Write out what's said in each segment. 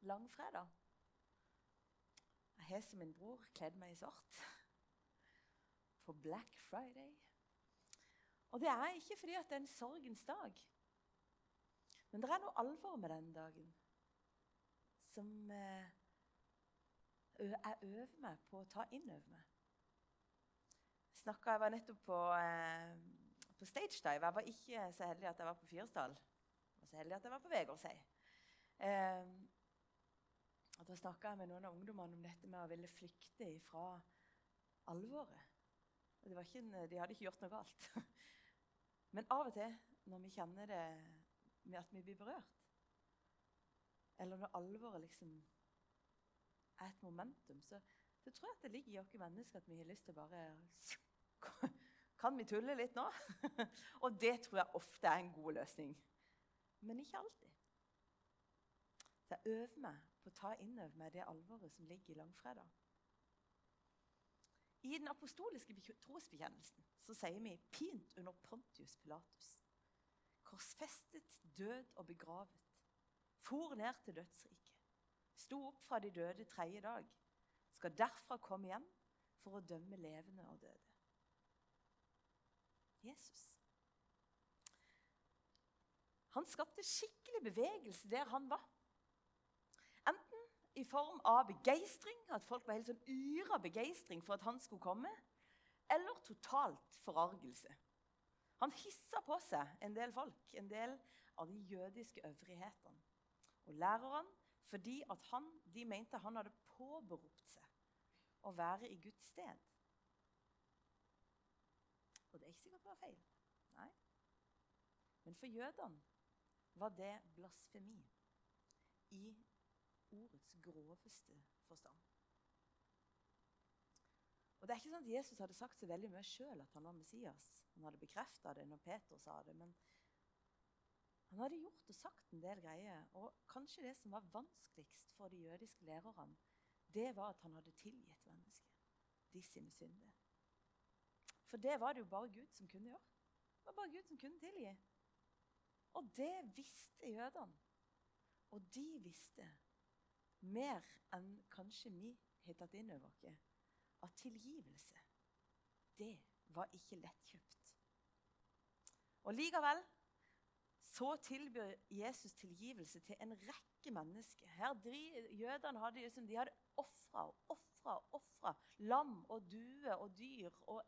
langfredag. Jeg har som min bror kledd meg i svart på Black Friday. Og det er ikke fordi det er en sorgens dag. Men det er noe alvor med den dagen som eh, jeg øver meg på å ta inn over meg. Jeg, jeg var nettopp på, eh, på stagedive. Jeg var ikke så heldig at jeg var på Fyresdal. Jeg var så heldig at jeg var på Vegårshei. Eh, da snakka jeg med noen av ungdommene om dette med å ville flykte fra alvoret. Ikke, de hadde ikke gjort noe galt. Men av og til, når vi kjenner det med at vi blir berørt, eller når alvoret liksom er et momentum, så, så tror jeg at det ligger i oss mennesker at vi har lyst til å bare Kan vi tulle litt nå? og det tror jeg ofte er en god løsning. Men ikke alltid. Så jeg øver meg på å ta inn over meg det alvoret som ligger i langfredag. I den apostoliske trosbekjennelsen så sier vi pint under Pontius Pilatus. Korsfestet, død og begravet. For ned til dødsriket. Sto opp fra de døde tredje dag. Skal derfra komme hjem for å dømme levende og døde. Jesus. Han skapte skikkelig bevegelse der han var. I form av begeistring, at folk var helt sånn yra begeistring for at han skulle komme, eller totalt forargelse. Han hissa på seg en del folk, en del av de jødiske øvrighetene. Og lærerne fordi at han, de mente han hadde påberopt seg å være i Guds sted. Og det er ikke sikkert det var feil. Nei. Men for jødene var det blasfemi i ordets groveste forstand. Og Det er ikke sånn at Jesus hadde sagt så veldig mye sjøl at han var Messias. Han hadde bekrefta det når Peter sa det. Men han hadde gjort og sagt en del greier. Og kanskje det som var vanskeligst for de jødiske lærerne, det var at han hadde tilgitt mennesket de sine synder. For det var det jo bare Gud som kunne gjøre. Det var bare Gud som kunne tilgi. Og det visste jødene. Og de visste mer enn kanskje vi har tatt inn over oss, at tilgivelse, det var ikke lettkjøpt. Og likevel så tilbyr Jesus tilgivelse til en rekke mennesker. Her Jødene hadde, liksom, de hadde ofra og ofra og ofra lam og due og dyr og,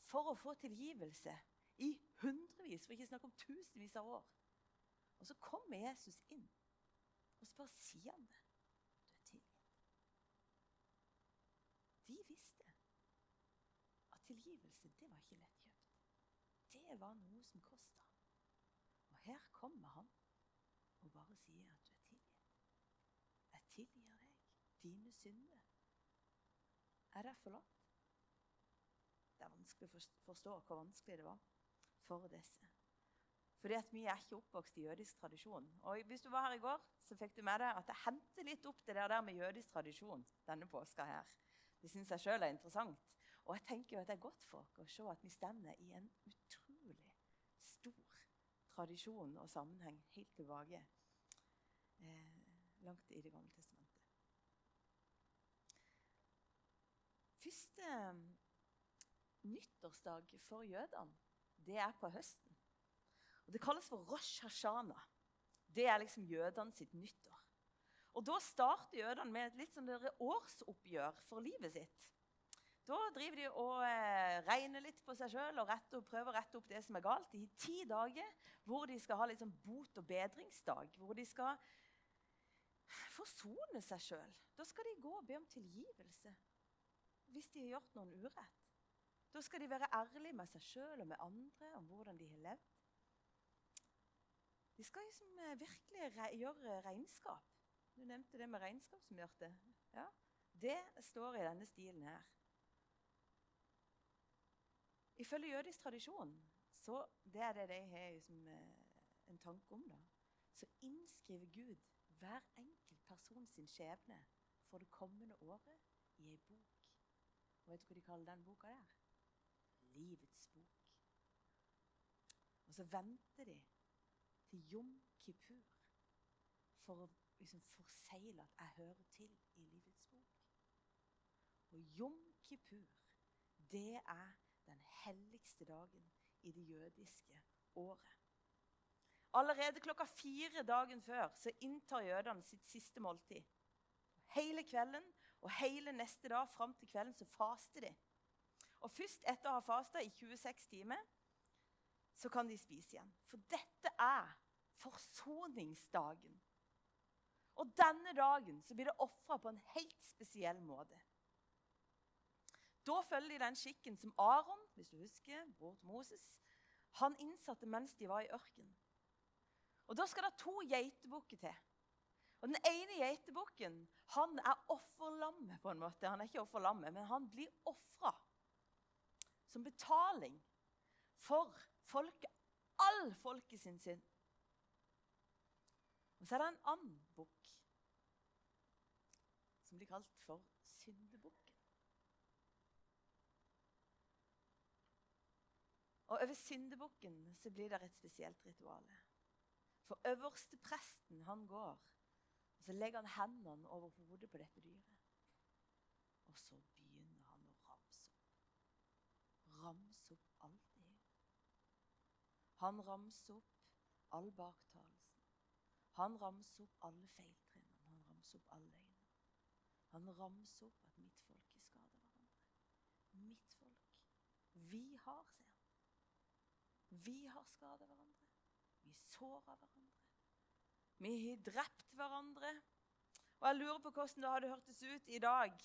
for å få tilgivelse i hundrevis, for ikke å snakke om tusenvis av år. Og så kommer Jesus inn og så bare sier han det. Du er tilgitt. De visste at tilgivelse, det var ikke lettkjøpt. Det var noe som kosta. Og her kommer han og bare sier at du er tilgitt. Jeg tilgir deg dine synder. Er det forlatt? Det er vanskelig å forstå hvor vanskelig det var for disse. Fordi at vi er ikke oppvokst i jødisk tradisjon. Og Hvis du var her i går, så fikk du med deg at det henter litt opp det der med jødisk tradisjon denne påska her. Det syns jeg sjøl er interessant. Og jeg tenker jo at det er godt for oss å se at vi stemmer i en utrolig stor tradisjon og sammenheng helt tilbake eh, langt i Det gamle testamentet. Første nyttårsdag for jødene, det er på høsten. Og Det kalles for Rosh Hashana. Det er liksom jødene sitt nyttår. Og Da starter jødene med et litt sånn årsoppgjør for livet sitt. Da driver de og eh, regner litt på seg sjøl og, og, prøver å rette opp det som er galt. I ti dager hvor de skal ha litt sånn bot- og bedringsdag. Hvor de skal forsone seg sjøl. Da skal de gå og be om tilgivelse hvis de har gjort noen urett. Da skal de være ærlige med seg sjøl og med andre om hvordan de har levd. De skal liksom eh, virkelig re gjøre regnskap. Du nevnte det med regnskap regnskapsmøte. Ja, det står i denne stilen her. Ifølge jødisk tradisjon, så det er det de har liksom, en tanke om, da, så innskriver Gud hver enkelt person sin skjebne for det kommende året i ei bok. Og vet du hva de kaller den boka der? Livets bok. Og så venter de til Jom Kippur for å liksom forsegle at jeg hører til i livets bok. Og Jom kippur, det er den helligste dagen i det jødiske året. Allerede klokka fire dagen før så inntar jødene sitt siste måltid. Hele kvelden og hele neste dag fram til kvelden så faster de. Og Først etter å ha fasta i 26 timer så kan de spise igjen. For dette er forsoningsdagen. Og denne dagen så blir det ofra på en helt spesiell måte. Da følger de den skikken som Aron, hvis du husker, bror til Moses, han innsatte mens de var i ørkenen. Og Da skal det to geitebukker til. Og Den ene geitebukken han er offerlammet. på en måte. Han er ikke offerlammet, men han blir ofra som betaling for folket, all folket sin synd. Og så er det en annen bukk som blir kalt for syndebukken. Og over syndebukken så blir det et spesielt ritual. For øverste presten han går, og så legger han hendene over hodet på dette dyret. Og så begynner han å ramse opp. Ramse opp alt det. Han ramser opp all baktalelsen. Han ramser opp alle feiltrinnene. Han ramser opp alle løgnene. Han ramser opp at mitt folk er skader hverandre. Mitt folk. Vi har, sier han. Vi har skada hverandre. Vi såra hverandre. Vi har drept hverandre. Og jeg lurer på hvordan det hadde hørtes ut i dag,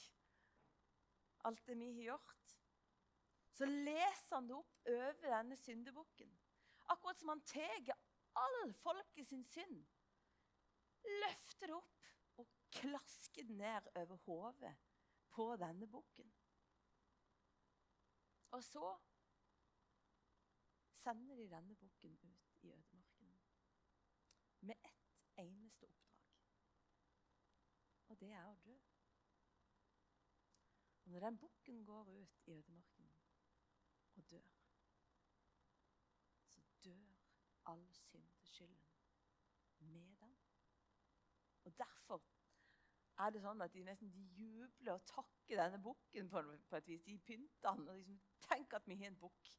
alt det vi har gjort. Så leser han det opp over denne syndebukken. Akkurat som han tar all folket sin synd, løfter det opp og klasker det ned over hodet på denne bukken. Og så sender de denne bukken ut i ødemarken med ett eneste oppdrag. Og det er å dø. Og når den bukken går ut i ødemarken og dør, så dør all syndeskylden med den. Og derfor er det sånn at de nesten de jubler og takker denne bukken på, på, et vis. De pynter den og liksom, Tenk at vi har en bukk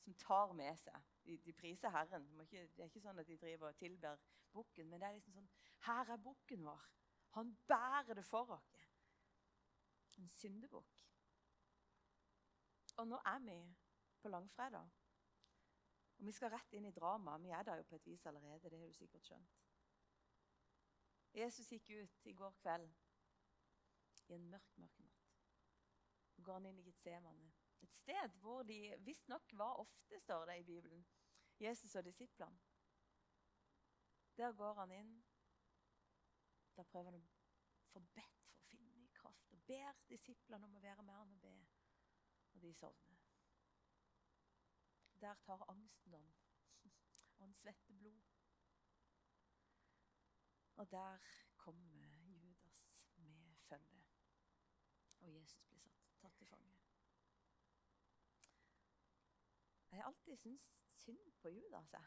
som tar med seg. De, de priser Herren. Ikke, det er ikke sånn at de driver og tilber bukken, men det er liksom sånn Her er bukken vår. Han bærer det for oss. En syndebukk. Og nå er vi på langfredag. Og vi skal rett inn i dramaet. Vi er der jo på et vis allerede. det har du sikkert skjønt. Jesus gikk ut i går kveld i en mørk, mørk natt. Så går han inn i Getsemane. Et sted hvor de visstnok var ofte, står det i Bibelen. Jesus og disiplene. Der går han inn. Der prøver han å få bedt for å finne ny kraft. Og ber disiplene om å være med han og be. Og de sovner. Der tar angsten om. Og han svetter blod. Og der kommer Judas med følge. Og Jesus blir satt, tatt til fange. Jeg har alltid syntes synd på Judas. Jeg,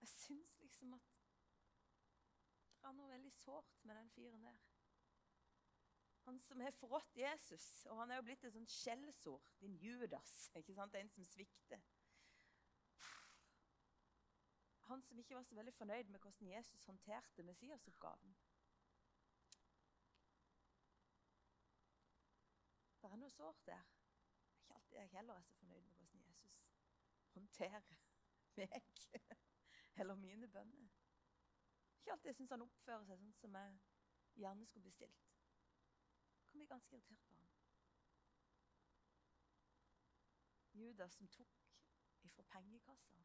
jeg syns liksom at det er noe veldig sårt med den fyren der. Han som har forrådt Jesus, og han er jo blitt et sånt skjellsord. Din Judas. ikke sant? En som svikter. Han som ikke var så veldig fornøyd med hvordan Jesus håndterte Messias-oppgaven. Det er noe sårt der ikke alltid jeg heller er så fornøyd med hvordan Jesus håndterer meg eller mine bønner. Ikke alltid jeg syns han oppfører seg sånn som jeg gjerne skulle bestilt. Jeg kan bli ganske irritert på han. Judas som tok ifra pengekassa.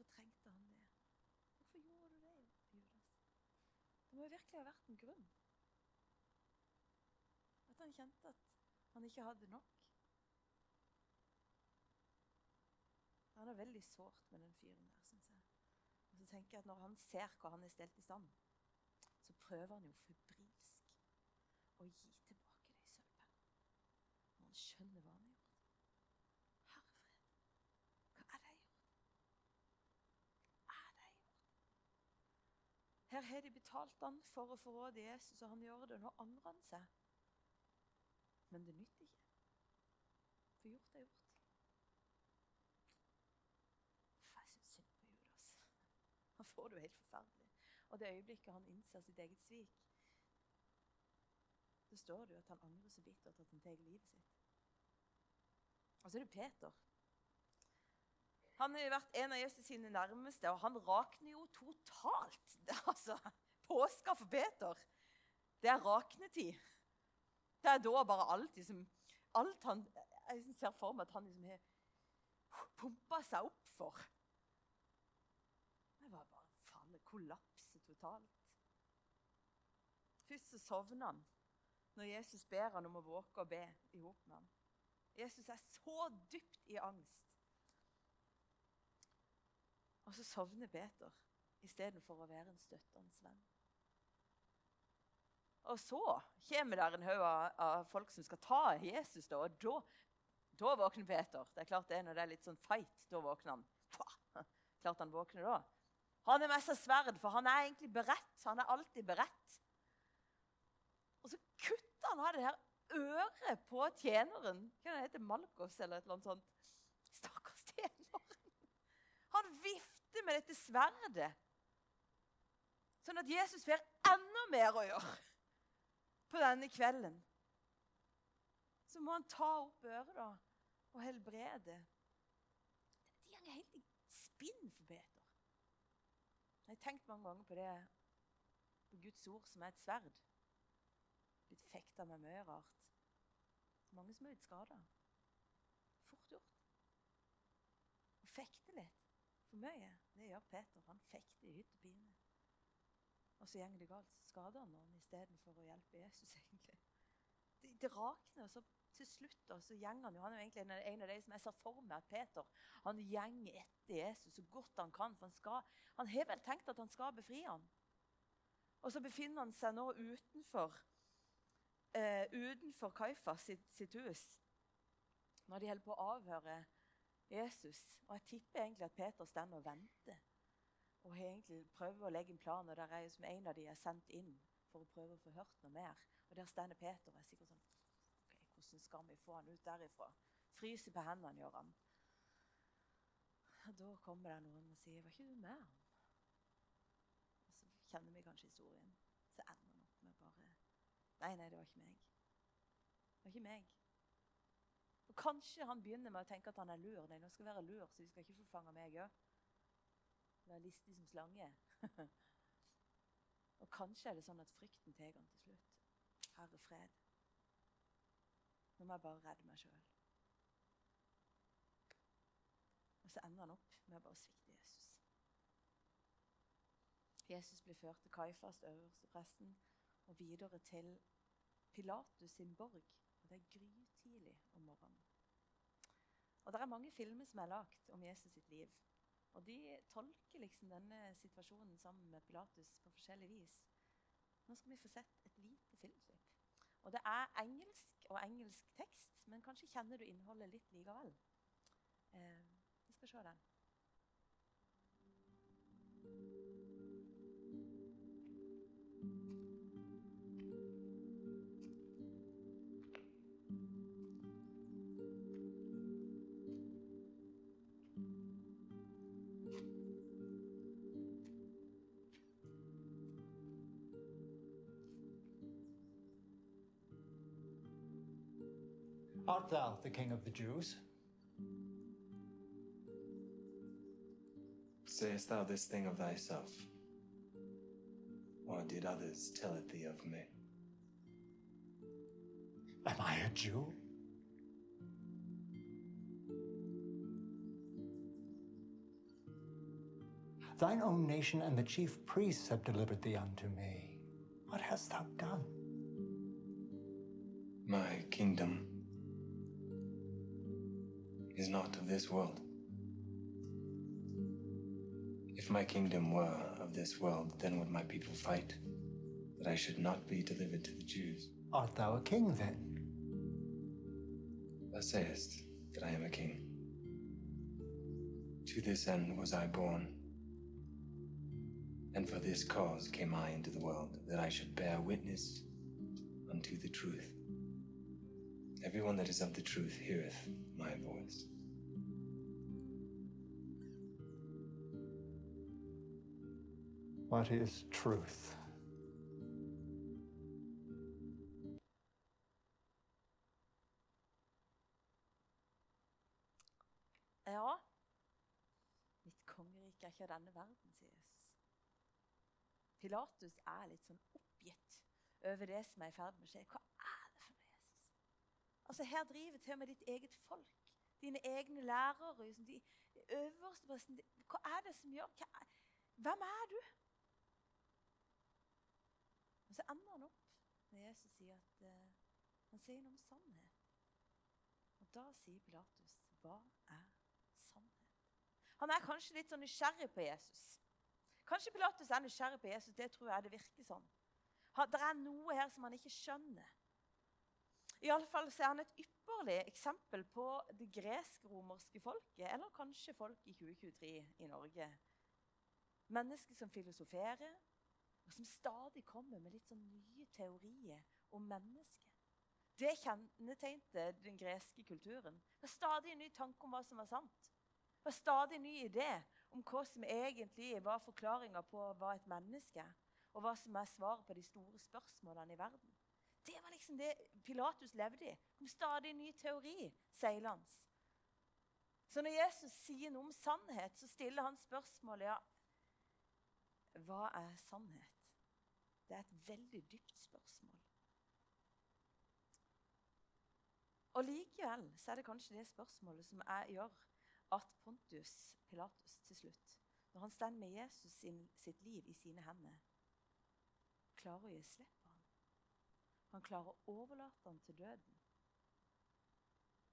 Hvorfor trengte han det? Hvorfor gjorde du det, Judas? Det må jo virkelig ha vært en grunn At han kjente at han ikke hadde nok. Han er veldig sårt med den fyren der, syns jeg. Og så tenker jeg at Når han ser hva han er stelt i stand, så prøver han jo febrilsk å gi tilbake det sølvet. Når han skjønner hva han har gjort. Herre fred, hva er det jeg har gjort? Her har de betalt han for å forråde Jesus, og han gjør det. Nå angrer han seg. Men det nytter ikke. For gjort er gjort. Jeg syns synd på Judas. Han får det jo helt forferdelig. Og det øyeblikket han innser sitt eget svik, så står det jo at han angrer så bittert at han tar livet sitt. Og så er det Peter. Han har vært en av Jesus sine nærmeste, og han rakner jo totalt. Det altså, Påska for Peter, det er raknetid. Det er da bare alt liksom, alt han, Jeg ser for meg at han liksom har pumpa seg opp for. Det var bare falle, kollapse totalt. Først så sovner han når Jesus ber han om å våke og be i hop med ham. Jesus er så dypt i angst. Og så sovner Peter istedenfor å være en støttende venn. Og så kommer der en haug av, av, folk som skal ta Jesus, da, og da, da, våkner Peter. Det er klart det er når det er litt sånn fight, da våkner han. Pah! Klart han våkner da. Han er med seg sverd, for han er egentlig beredt. Han er alltid beredt. Og så kutter han av det her øret på tjeneren. Hva heter Malkos eller et eller annet sånt? Stakkars tjeneren. Han vifter med dette sverdet. Sånn at Jesus får enda mer å gjøre på denne kvelden, så må han ta opp øret da, og helbrede. De er helt i spinn for Peter. Jeg har tenkt mange ganger på det på Guds ord som er et sverd. Blitt fekta med mye rart. Mange som er blitt skada. Fort gjort. Å fekte litt for mye, det gjør Peter. Han fekter i hytt og pine. Og så går det galt. Så skader han noen istedenfor å hjelpe Jesus. egentlig. Det, det rakner, og så til slutt da, så gjenger han jo, Han er jo egentlig en, av de som jeg ser for meg at Peter han gjenger etter Jesus så godt han kan. for Han skal, han har vel tenkt at han skal befri ham. Og så befinner han seg nå utenfor eh, utenfor Kaifas sitt, sitt, hus når de holder på å avhøre Jesus. Og jeg tipper egentlig at Peter står og venter og egentlig prøver å legge en plan, og der er jo som en av de er sendt inn for å prøve å få hørt noe mer. Og Der står Peter og er sikkert sånn ok, Hvordan skal vi få han ut derifra? Fryser på hendene, gjør han. Og Da kommer det noen og sier 'Var ikke du med ham?' Og så kjenner vi kanskje historien. Så ender han opp med bare Nei, nei, det var ikke meg. Det var ikke meg. Og Kanskje han begynner med å tenke at han er lur. Nei, nå skal være lur, så de skal ikke få fange meg òg være listig som slange. og kanskje er det sånn at frykten tar han til slutt. Herre fred. Nå må jeg bare redde meg sjøl. Og så ender han opp med å bare svikte Jesus. Jesus blir ført til Kaifas, øverste presten, og videre til Pilatus sin borg. Og Det er morgenen. Og Det er mange filmer som er lagd om Jesus sitt liv. Og de tolker liksom denne situasjonen sammen med Pilatus på forskjellig vis. Nå skal vi få sett et lite filmklipp. Og Det er engelsk og engelsk tekst, men kanskje kjenner du innholdet litt likevel. Eh, vi skal se den. Art thou the king of the Jews? Sayest thou this thing of thyself? Or did others tell it thee of me? Am I a Jew? Thine own nation and the chief priests have delivered thee unto me. What hast thou done? My kingdom this world. If my kingdom were of this world, then would my people fight, that I should not be delivered to the Jews. Art thou a king then? Thou sayest that I am a king. To this end was I born, And for this cause came I into the world, that I should bear witness unto the truth. Everyone that is of the truth heareth What is truth? Ja, mitt kongerike er ikke av denne verden, sier Jesus. Pilatus er litt sånn oppgitt over det som er i ferd med å skje. Hva er det for noe, Jesus? Altså, Her driver til og med ditt eget folk, dine egne lærere, de øverste presten. Hva er det som gjør er, Hvem er du? Og så ender han opp når Jesus sier at uh, han sier noe om sannhet. Og da sier Pilatus, hva er sannhet? Han er kanskje litt sånn nysgjerrig på Jesus. Kanskje Pilatus er nysgjerrig på Jesus. Det tror jeg det virker sånn. Det er noe her som han ikke skjønner. Iallfall er han et ypperlig eksempel på det gresk-romerske folket, eller kanskje folk i 2023 i Norge. Mennesker som filosoferer, og som stadig kommer med litt sånn nye teorier om mennesket. Det kjennetegnte den greske kulturen. Det var stadig en ny tanke om hva som var sant. Det var stadig en ny idé om hva som egentlig var forklaringa på hva et menneske er, og hva som er svaret på de store spørsmålene i verden. Det var liksom det Pilatus levde i. Det kom stadig en ny teori seilende. Så når Jesus sier noe om sannhet, så stiller han spørsmålet ja, hva er sannhet? Det er et veldig dypt spørsmål. Og Likevel så er det kanskje det spørsmålet som jeg gjør at Pontius Pilatus til slutt, når han står med Jesus sin, sitt liv i sine hender, klarer å gi slipp på ham. Han klarer å overlate ham til døden.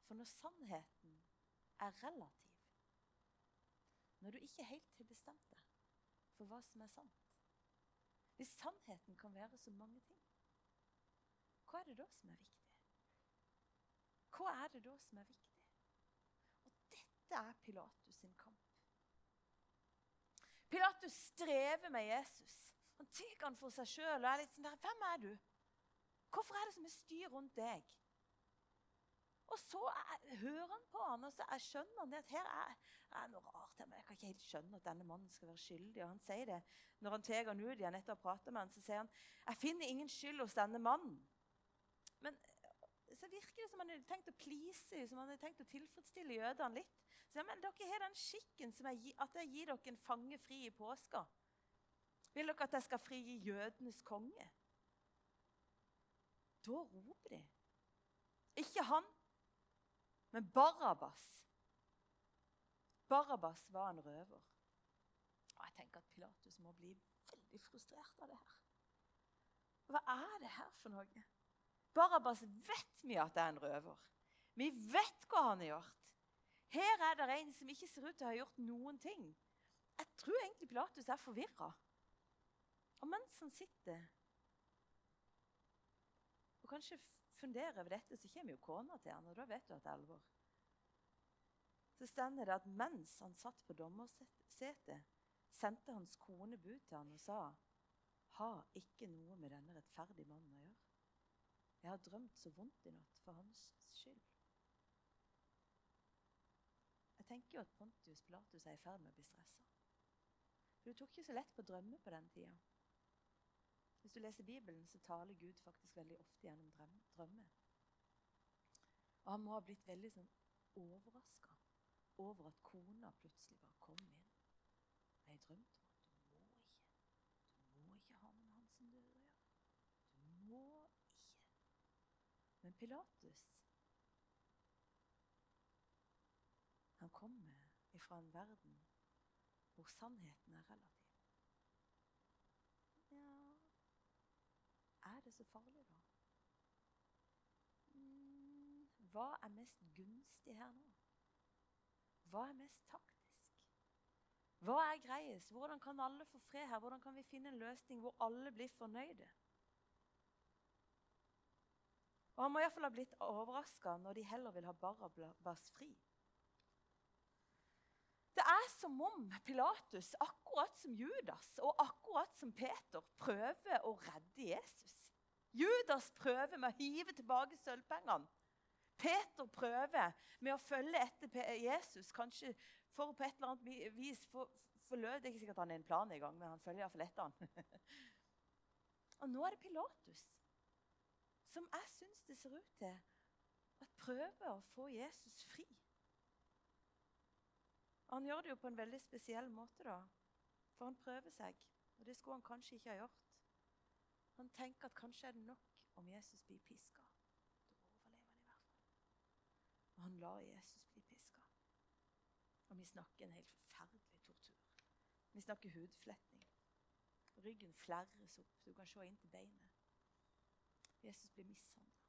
For når sannheten er relativ, når du ikke helt har bestemt deg for hva som er sant Hvis sannheten kan være så mange ting, hva er det da som er viktig? Hva er det da som er viktig? Og dette er Pilatus sin kamp. Pilatus strever med Jesus. Han tar han for seg sjøl og er litt sånn der Hvem er du? Hvorfor er det så er styr rundt deg? Og så er, hører han på han, og så er, skjønner han at her er, er noe rart. Men jeg kan ikke helt skjønne at denne mannen skal være skyldig. Og han sier det når han tar han ut igjen etter å ha pratet med han, så sier han jeg finner ingen skyld hos denne mannen. Men så virker det som han hadde tenkt å please, som han hadde tenkt å tilfredsstille jødene litt. Så, men dere har den skikken jeg, at jeg gir dere en fange fri i påska. Vil dere at jeg skal frigi jødenes konge? Da roper de. Ikke han, men Barabas. Barabas var en røver. Og jeg tenker at Pilatus må bli veldig frustrert av det her. Hva er det her for noe? Barabas vet vi at det er en røver. Vi vet hva han har gjort. Her er det en som ikke ser ut til å ha gjort noen ting. Jeg tror egentlig Pilatus er forvirra. Og mens han sitter og kanskje funderer over dette, så kommer jo kona til han, og da vet du at det er alvor. Så stender det at mens han satt på dommersetet, sendte hans kone bud til han og sa ha ikke noe med denne rettferdige mannen å gjøre. Jeg har drømt så vondt i natt for hans skyld. Jeg tenker jo at Pontius Pilatus er i ferd med å bli stressa. For du tok ikke så lett på drømmer på den tida. Hvis du leser Bibelen, så taler Gud faktisk veldig ofte gjennom drømmer. Og han må ha blitt veldig sånn overraska over at kona plutselig bare kom inn. Jeg drømte om at du må ikke. Du må ikke ha med han som dør å gjøre. Du må ikke. men Pilatus Han kommer ifra en verden hvor sannheten er relativ. Ja Er det så farlig, da? Mm, hva er mest gunstig her nå? Hva er mest taktisk? Hva er greiest? Hvordan kan alle få fred her? Hvordan kan vi finne en løsning hvor alle blir fornøyde? Og Han må iallfall ha blitt overraska når de heller vil ha Barabas fri. Det er som om Pilatus, akkurat som Judas og akkurat som Peter, prøver å redde Jesus. Judas prøver med å hive tilbake sølvpengene. Peter prøver med å følge etter Jesus, kanskje for på et eller annet vis for, forlød Det er ikke sikkert han er en plan i gang, men han følger iallfall etter han. og nå er det Pilatus, som jeg syns det ser ut til at prøver å få Jesus fri. Han gjør det jo på en veldig spesiell måte, da. For han prøver seg, og det skulle han kanskje ikke ha gjort. Han tenker at kanskje er det nok om Jesus blir piska. Da overlever han i hvert fall. Og han lar Jesus bli piska. Og vi snakker en helt forferdelig tortur. Vi snakker hudfletning. Ryggen flerres opp. Du kan se inn til beinet. Jesus blir mishandla.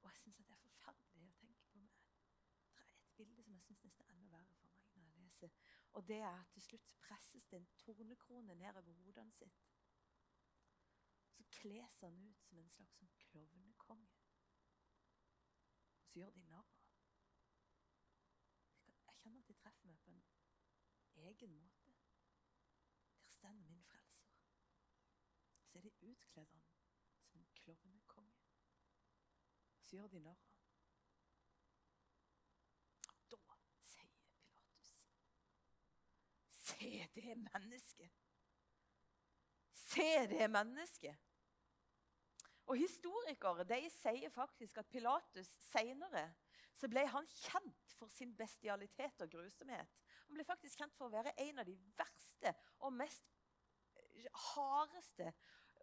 Og jeg syns det er forferdelig å tenke på. Meg. Det er et bilde som jeg syns nesten er enda verre for meg når jeg leser. Og det er at til slutt presses det en tornekrone nedover hodene sitt. Så kles han ut som en slags sånn klovnekonge. Og så gjør de narr av Jeg kjenner at de treffer meg på en egen måte. Der står min frelser. Så er de utkledd han som en klovnekonge. Og så gjør de narr av Se det mennesket! Se det mennesket! Og Historikere de sier faktisk at Pilatus senere så ble han kjent for sin bestialitet og grusomhet. Han ble faktisk kjent for å være en av de verste og mest eh, hardeste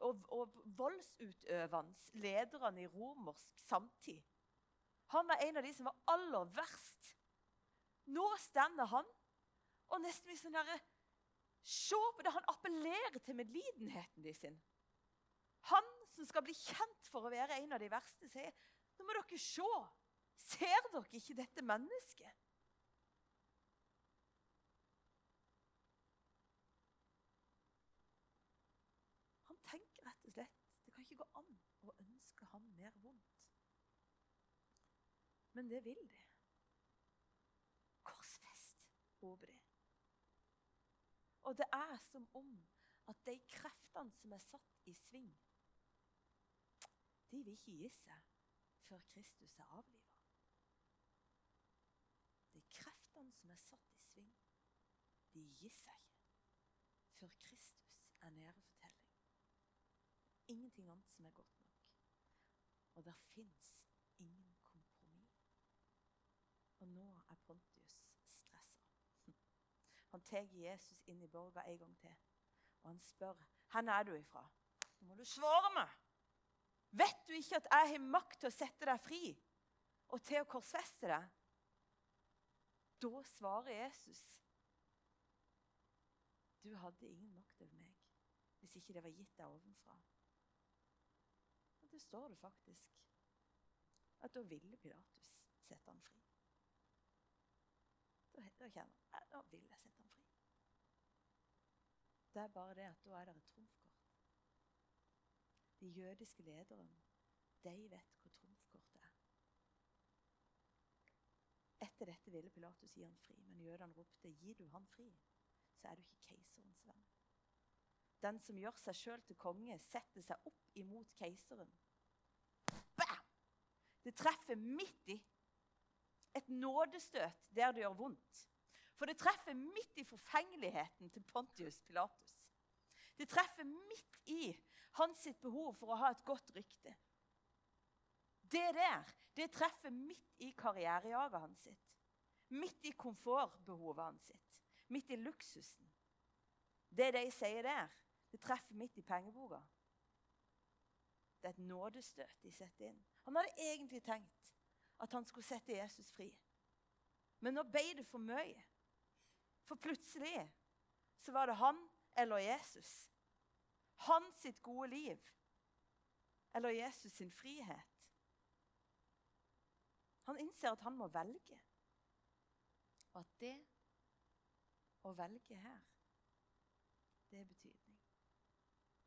og, og voldsutøvende lederne i romersk samtid. Han var en av de som var aller verst. Nå stender han og nesten blir sånn derre Se på det! Han appellerer til medlidenheten de sin. Han som skal bli kjent for å være en av de verste, sier Nå må dere se! Ser dere ikke dette mennesket? Han tenker rett og slett det kan ikke gå an å ønske ham mer vondt. Men det vil de. Korsfest, håper de. Og det er som om at de kreftene som er satt i sving, de vil ikke gi seg før Kristus er avliva. De kreftene som er satt i sving, de gir seg ikke før Kristus er nede for telling. Ingenting annet som er godt nok. Og der fins ingen kompromiss. Og nå han tar Jesus inn i borga en gang til. Og han spør hvor er du ifra. Nå må du svare meg! Vet du ikke at jeg har makt til å sette deg fri og til å korsfeste deg? Da svarer Jesus Du hadde ingen makt over meg hvis ikke det var gitt deg ovenfra. Og det står det faktisk at da ville Pilatus sette han fri. Da kjenner at da vil jeg sette ham fri. Det er bare det at da er det et trumfkort. De jødiske lederne, de vet hvor trumfkortet er. Etter dette ville Pilatus gi han fri, men jødene ropte gir du han fri, så er du ikke keiserens venn. Den som gjør seg sjøl til konge, setter seg opp imot keiseren. Bam! Det treffer midt i. Et nådestøt der det gjør vondt. For det treffer midt i forfengeligheten til Pontius Pilatus. Det treffer midt i hans sitt behov for å ha et godt rykte. Det der det treffer midt i karrierejaget hans sitt. Midt i komfortbehovet hans sitt. Midt i luksusen. Det de sier der, det treffer midt i pengeboka. Det er et nådestøt de setter inn. Han hadde egentlig tenkt at han skulle sette Jesus fri. Men nå ble det for mye. For plutselig så var det han eller Jesus. Hans sitt gode liv eller Jesus sin frihet. Han innser at han må velge. Og at det å velge her, det er betydning.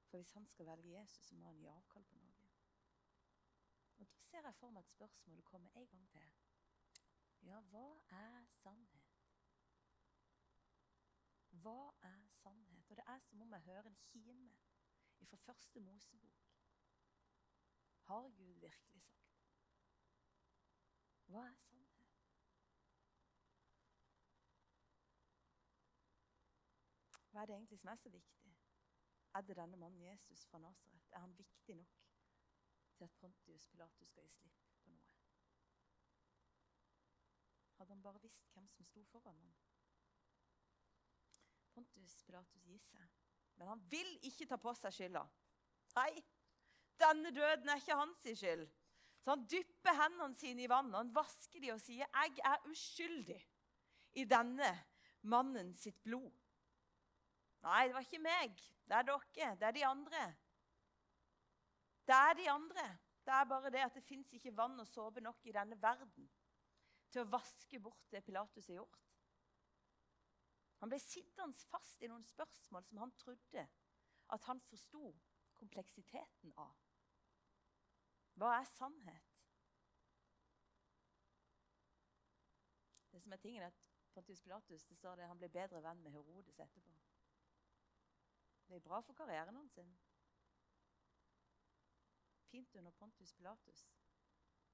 For hvis han skal velge Jesus, så må han gi avkall på noe. Og Da ser jeg for meg at spørsmålet kommer en gang til. Ja, hva er sannhet? Hva er sannhet? Og det er som om jeg hører en kime fra første Mosebok. Har Gud virkelig sagt? Hva er sannhet? Hva er det egentlig som er så viktig? Er det denne mannen Jesus fra Nasaret? Er han viktig nok til at Pontius Pilatus skal gi slipp på noe? Hadde han bare visst hvem som sto foran ham? Pontius Pilatus gir seg, men han vil ikke ta på seg skylda. Nei, denne døden er ikke hans skyld. Så han dypper hendene sine i vannet, han vasker de og sier, 'Jeg er uskyldig i denne mannen sitt blod'. Nei, det var ikke meg. Det er dere. Det er de andre. Det er de andre. Det er bare det at det fins ikke vann og såpe nok i denne verden til å vaske bort det Pilatus har gjort. Han ble sittende fast i noen spørsmål som han trodde at han forsto kompleksiteten av. Hva er sannhet? Det som er tingen at Pontius Pilatus det står det, han ble bedre venn med Herodes etterpå. Det er bra for karrieren hans. Pint under Pontius Pilatus.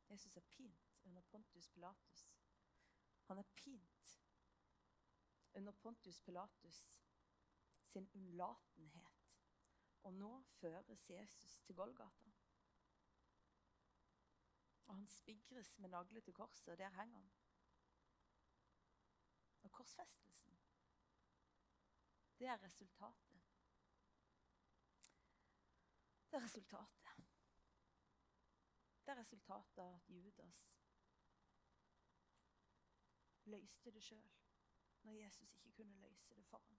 Jesus er pint under Pontius Pilatus. Han er pint under Pontius Pilatus sin unnlatenhet. Og nå føres Jesus til Golgata. Og han spigres med nagler til korset, og der henger han. Og korsfestelsen, det er resultatet. Det er resultatet. Det er resultatet av at Judas løste det sjøl når Jesus ikke kunne løse det for ham.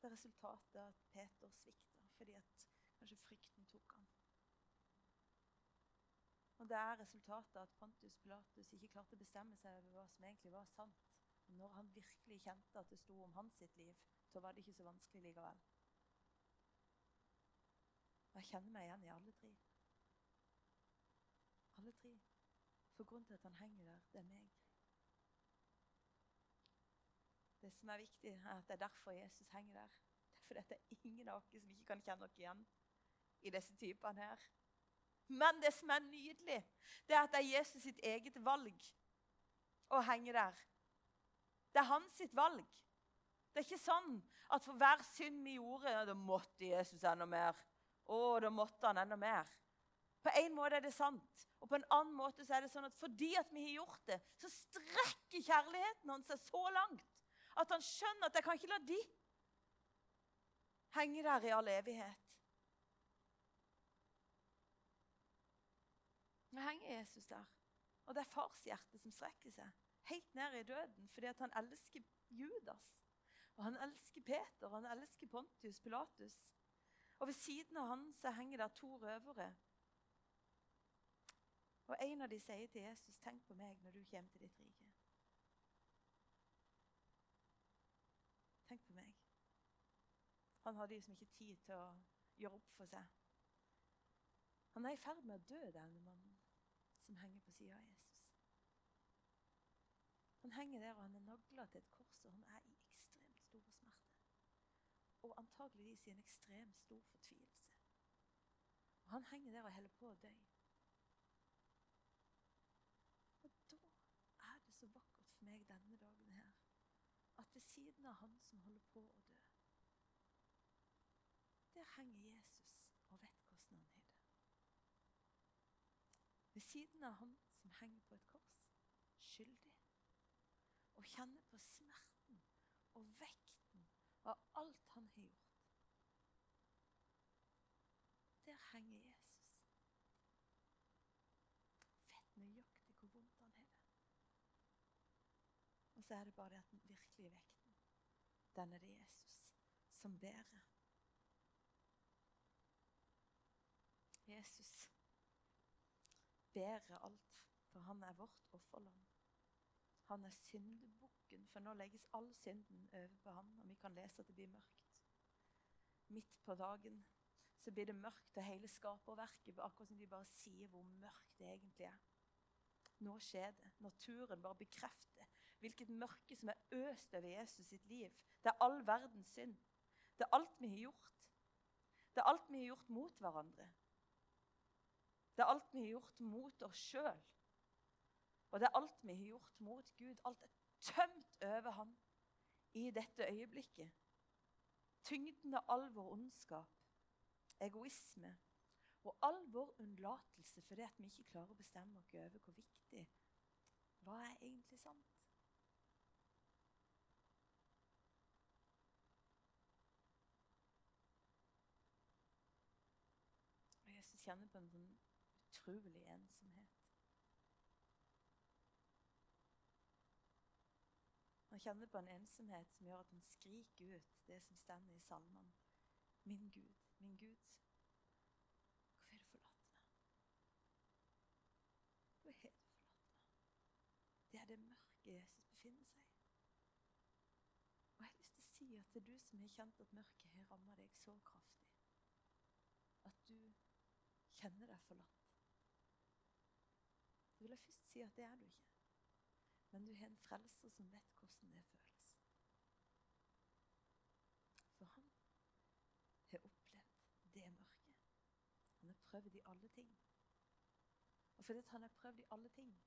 Det er resultatet at Peter svikta fordi at kanskje frykten tok ham. Og det er resultatet at Pontus Pilatus ikke klarte å bestemme seg over hva som egentlig var sant. Når han virkelig kjente at det sto om hans sitt liv, så var det ikke så vanskelig likevel. Jeg kjenner meg igjen i alle tre. Alle tre. For grunnen til at han henger der, det er meg. Det som er viktig, er at det er derfor Jesus henger der. Det er fordi det er ingen av oss som ikke kan kjenne oss igjen i disse typene her. Men det som er nydelig, det er at det er Jesus sitt eget valg å henge der. Det er hans sitt valg. Det er ikke sånn at for hver synd vi gjorde, da måtte Jesus enda mer. Å, da måtte han enda mer. På en måte er det sant, og på en annen måte så er det sånn at fordi at vi har gjort det, så strekker kjærligheten hans seg så langt at han skjønner at jeg kan ikke la de henge der i all evighet. Nå henger Jesus der, og det er farshjertet som strekker seg helt ned i døden fordi at han elsker Judas. Og han elsker Peter, og han elsker Pontius Pilatus. Og ved siden av han så henger der to røvere og en av de sier til Jesus, 'Tenk på meg når du kommer til ditt rike'. Tenk på meg. Han hadde liksom ikke tid til å gjøre opp for seg. Han er i ferd med å dø, denne mannen som henger på sida av Jesus. Han henger der og han er nagla til et kors, og han er i ekstremt stor smerte. Og antageligvis i en ekstremt stor fortvilelse. Og Han henger der og holder på å dø. så meg denne dagen her at ved siden av han som holder på å dø, der henger Jesus og vet hvordan han har det. Ved siden av han som henger på et kors, skyldig, og kjenner på smerten og vekten av alt han har gjort. Der henger Jesus. Vet nøyaktig Og så er det bare det at den virkelige vekten, den er det Jesus som bærer. Jesus bærer alt, for han er vårt offerland. Han er syndebukken, for nå legges all synden over på ham, og vi kan lese at det blir mørkt. Midt på dagen så blir det mørkt, og hele skaperverket akkurat som de bare sier hvor mørkt det egentlig er. Nå skjer det. Naturen bare bekrefter hvilket mørke som er øst over Jesus sitt liv. Det er all verdens synd. Det er alt vi har gjort. Det er alt vi har gjort mot hverandre. Det er alt vi har gjort mot oss sjøl. Og det er alt vi har gjort mot Gud. Alt er tømt over ham i dette øyeblikket. Tyngden av all vår ondskap, egoisme og all vår unnlatelse fordi vi ikke klarer å bestemme oss over hvor viktig Hva er egentlig sant? Og Jesus kjenner på en sånn utrolig ensomhet. Han kjenner på en ensomhet som gjør at han skriker ut det som står i salmene. Min Gud, min Gud, hvorfor har du forlatt meg? Hvorfor har du forlatt meg? Det er det mørket Jesus befinner seg i. Og jeg har lyst til å si at det er du som har kjent at mørket har ramma deg så kraftig, at du kjenner deg forlatt. Så vil jeg først si at det er du ikke. Men du har en frelser som vet hvordan det føles. For han har opplevd det mørket. Han har prøvd i alle ting. Og fordi han har prøvd i alle ting,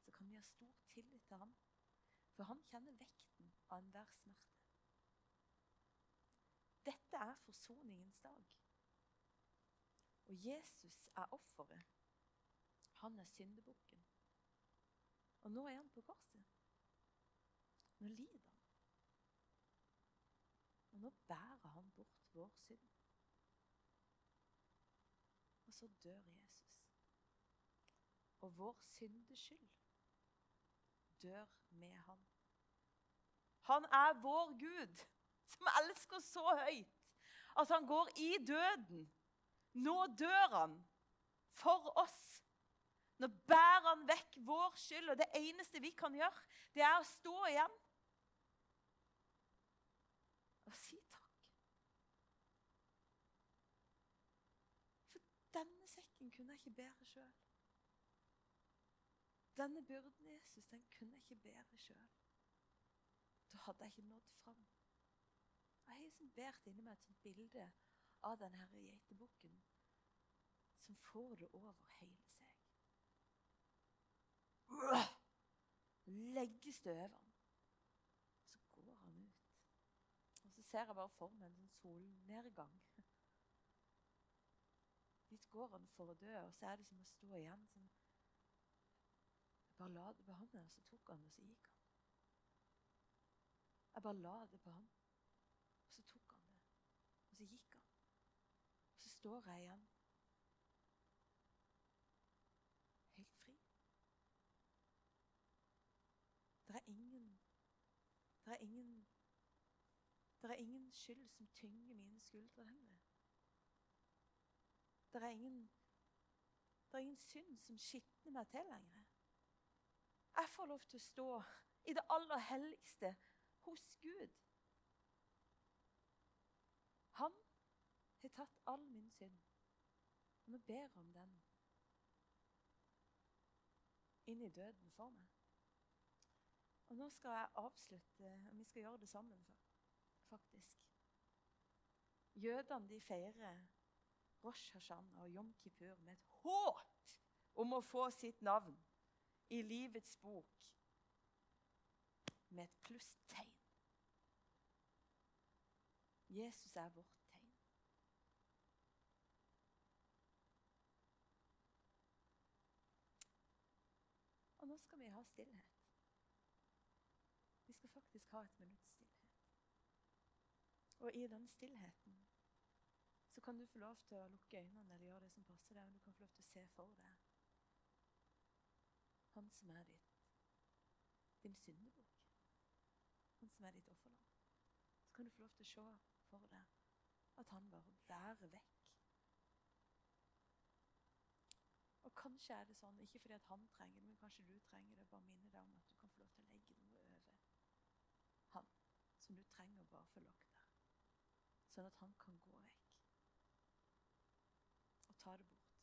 så kan vi ha stor tillit til ham. For han kjenner vekten av enhver smerte. Dette er forsoningens dag. Og Jesus er offeret. Han er syndebukken. Og nå er han på korset. Nå lider han. Og nå bærer han bort vår synd. Og så dør Jesus. Og vår syndeskyld dør med han. Han er vår Gud, som elsker så høyt at han går i døden. Nå dør han for oss. Nå bærer han vekk vår skyld, og det eneste vi kan gjøre, det er å stå igjen og si takk. For denne sekken kunne jeg ikke bære sjøl. Denne byrden, Jesus, den kunne jeg ikke bære sjøl. Da hadde jeg ikke nådd fram. Jeg har liksom båret inni meg et sånt bilde av denne geitebukken som får det over hele seg. Legges det over ham. Så går han ut. Og så ser jeg bare for meg en sånn solnedgang. Dit går han for å dø, og så er det som å stå igjen. Sånn. Jeg bare la det på ham, og så tok han og så gikk han. Jeg bare la det på ham, og så tok han det, og så gikk står jeg igjen. Helt fri. Det er ingen Det er ingen Det er ingen skyld som tynger mine skuldre lenger. Det er ingen Det er ingen synd som skitner meg til lenger. Jeg får lov til å stå i det aller helligste hos Gud. Han har tatt all min synd. Og nå ber jeg om den inn i døden for meg. Og nå skal jeg avslutte, og vi skal gjøre det sammen, faktisk. Jødene de feirer Rosh Hashanah og Jom Kippur med et håp om å få sitt navn i livets bok med et plusstegn. Jesus er vårt tegn. Og nå skal vi stillhet. Vi skal faktisk ha et minutts stillhet. Og i den stillheten så kan du få lov til å lukke øynene eller gjøre det som passer deg. Og du kan få lov til å se for deg han som er ditt, din syndebukk. Han som er ditt offerland. Så kan du få lov til å se for deg at han bare bærer vekk. Og kanskje er det sånn, ikke fordi at han trenger det, men kanskje du trenger det. Bare minne deg om at du kan få lov til å legge noe over han som du trenger bare få lagt der. Sånn at han kan gå vekk. og ta det bort.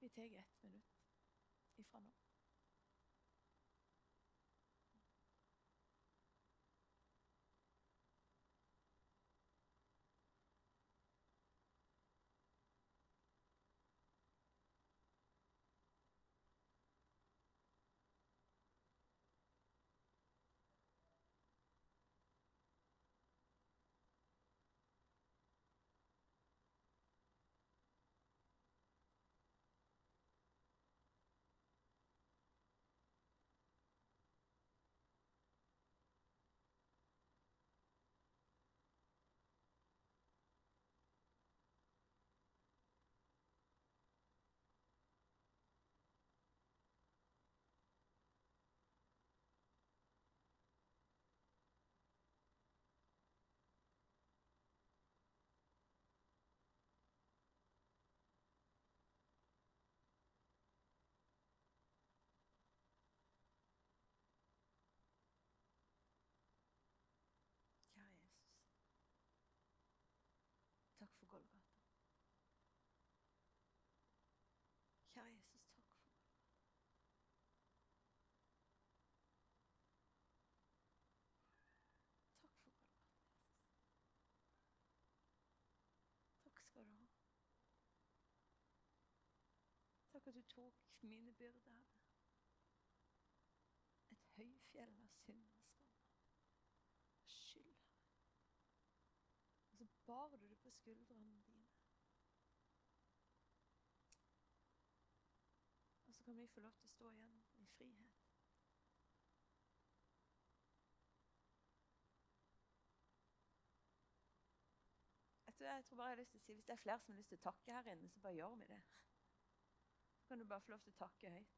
Vi tar ett minutt ifra nå. Kjære Jesus. Takk for Golgata. Kjære Jesus, takk for Golgata. Takk for Golgata, Jesus. Takk skal du ha. Takk at du tok mine byrder. Et høyfjell av synd og skam. Skyld, Og så bar du det på skuldrene dine. Og så kan vi få lov til å stå igjen i frihet. Jeg tror bare jeg har lyst til å si, Hvis det er flere som har lyst til å takke her inne, så bare gjør vi det. Kan du bare få lov til å takke høyt.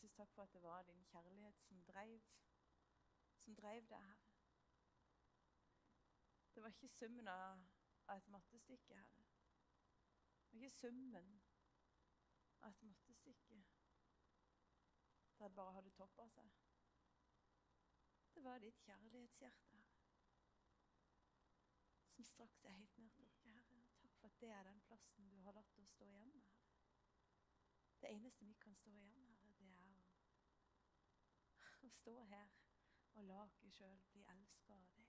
Jesus, takk for at det var din kjærlighet som drev, som drev deg, Herre. Det var ikke summen av, et mattestykke, Herre. Det var ikke summen av et mattestykke der det bare hadde toppa seg. Det var ditt kjærlighetshjerte, Herre, som strakk seg helt ned til oss, Herre. Takk for at det er den plassen du har latt oss stå igjen med, Herre. Det eneste vi kan stå igjen, å, å stå her og la oss sjøl bli elska av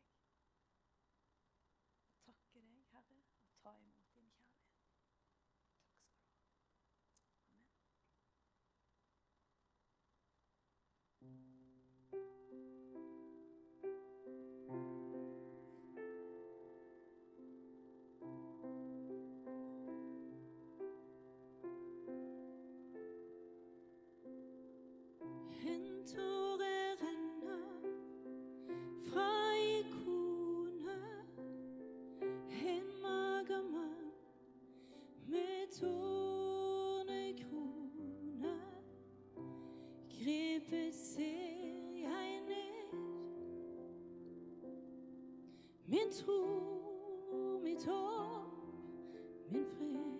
Tro, mitt håp, min fred.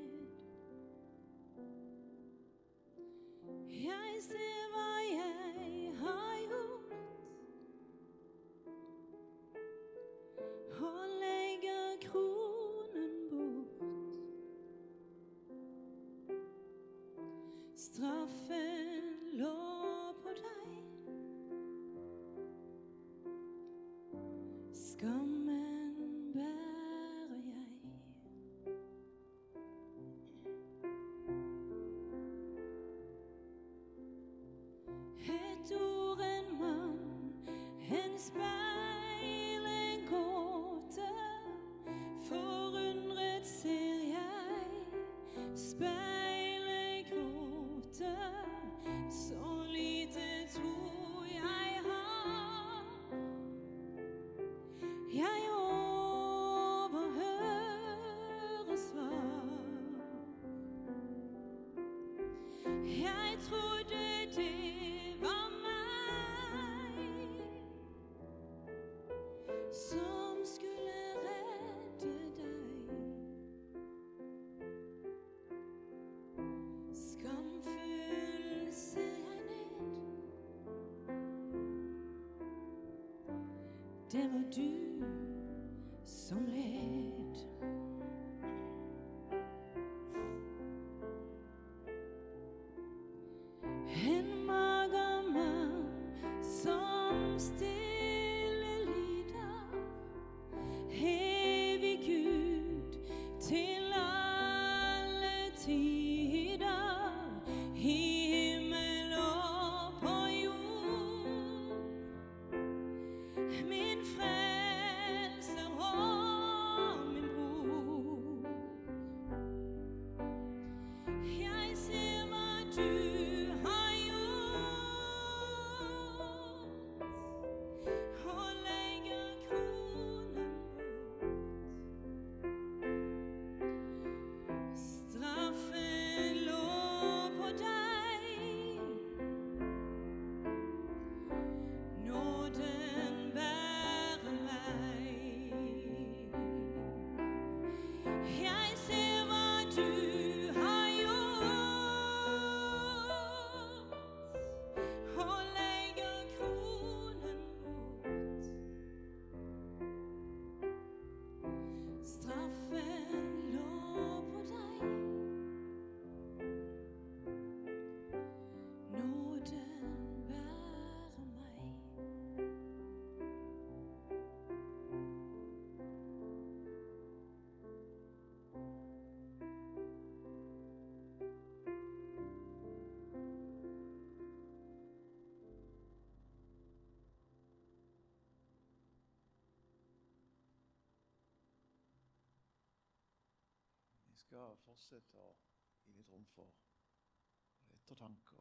Jeg ser hva jeg har gjort, og legger kronen bort. Straffen lå på deg, skammen Et ord, en mann, en speil, en gåte. Forundret ser jeg speilet gråte. Så lite tro jeg har. Jeg overhører svar. Jeg trodde det Det var du skal fortsette å gi litt rom for ettertanke